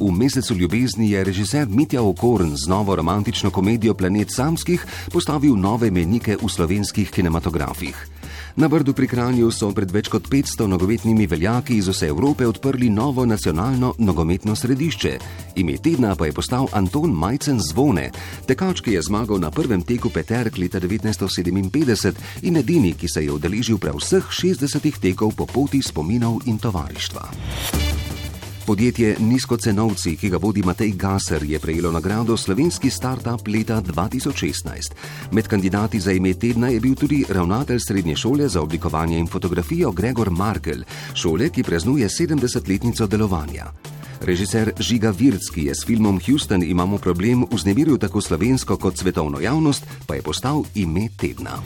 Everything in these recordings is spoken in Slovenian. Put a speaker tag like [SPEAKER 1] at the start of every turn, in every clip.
[SPEAKER 1] V mesecu ljubezni je režiser Mitja Okorn z novo romantično komedijo Planet Samskih postavil nove menike v slovenskih kinematografih. Na Brdu pri Kranju so pred več kot 500 nogometnimi veljaki iz vse Evrope odprli novo nacionalno nogometno središče. Ime tedna pa je postal Anton Majcen Zvone, tekač, ki je zmagal na prvem teku Peterk leta 1957 in edini, ki se je udeležil prav vseh 60 tekov po poti spominov in tovarištva. Podjetje Nizkocenovci, ki ga vodi Matej Gasser, je prejelo nagrado Slovenski startup leta 2016. Med kandidati za ime tedna je bil tudi ravnatelj srednje šole za oblikovanje in fotografijo Gregor Markel, šole, ki praznuje 70-letnico delovanja. Režiser Žiga Virc, ki je s filmom Houston imamo problem vznemiril tako slovensko kot svetovno javnost, pa je postal ime tedna.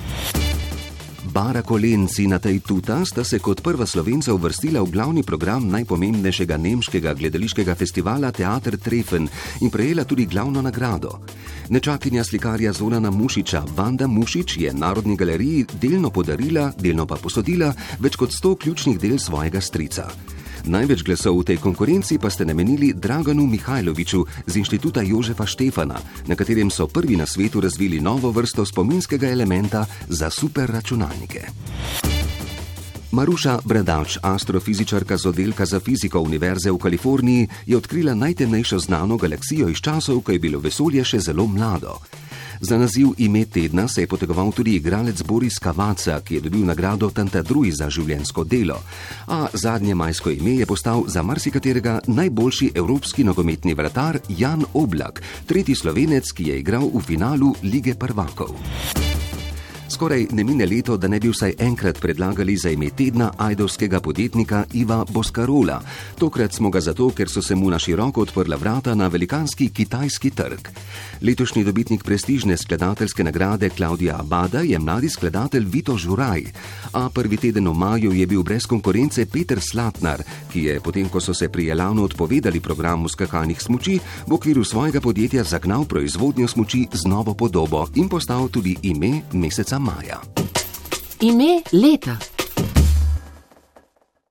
[SPEAKER 1] Bara Kolenci na tej tuta sta se kot prva slovenca uvrstila v glavni program najpomembnejšega nemškega gledališkega festivala Teater Trefen in prejela tudi glavno nagrado. Nečakinja slikarja Zonana Mušiča, Vanda Mušič, je Narodni galeriji delno podarila, delno pa posodila več kot sto ključnih del svojega strica. Največ glasov v tej konkurenci pa ste namenili Draganu Mihajloviču z inštituta Jožefa Štefana, na katerem so prvi na svetu razvili novo vrsto spominskega elementa za superračunalnike. Maruša Bradavč, astrofizičarka z oddelka za fiziko Univerze v Kaliforniji, je odkrila najtemnejšo znano galaksijo iz časov, ko je bilo vesolje še zelo mlado. Za naziv ime tedna se je potegoval tudi igralec Boris Kavaca, ki je dobil nagrado Tantadruj za življensko delo. A zadnje majsko ime je postal za marsikaterega najboljši evropski nogometni vratar Jan Oblak, tretji slovenec, ki je igral v finalu lige prvakov. Skoraj ne mine leto, da ne bi vsaj enkrat predlagali za ime tedna ajdovskega podjetnika Iva Boskarola. Tokrat smo ga zato, ker so se mu na široko odprla vrata na velikanski kitajski trg. Letošnji dobitnik prestižne skladateljske nagrade Klaudija Abada je mladi skladatelj Vito Žuraj, a prvi teden v maju je bil brez konkurence Peter Slatnar, ki je potem, ko so se pri Elanu odpovedali programu skakalnih smoči, v okviru svojega podjetja zagnal proizvodnjo smoči z novo podobo in postal tudi ime meseca maja.
[SPEAKER 2] Ime leta.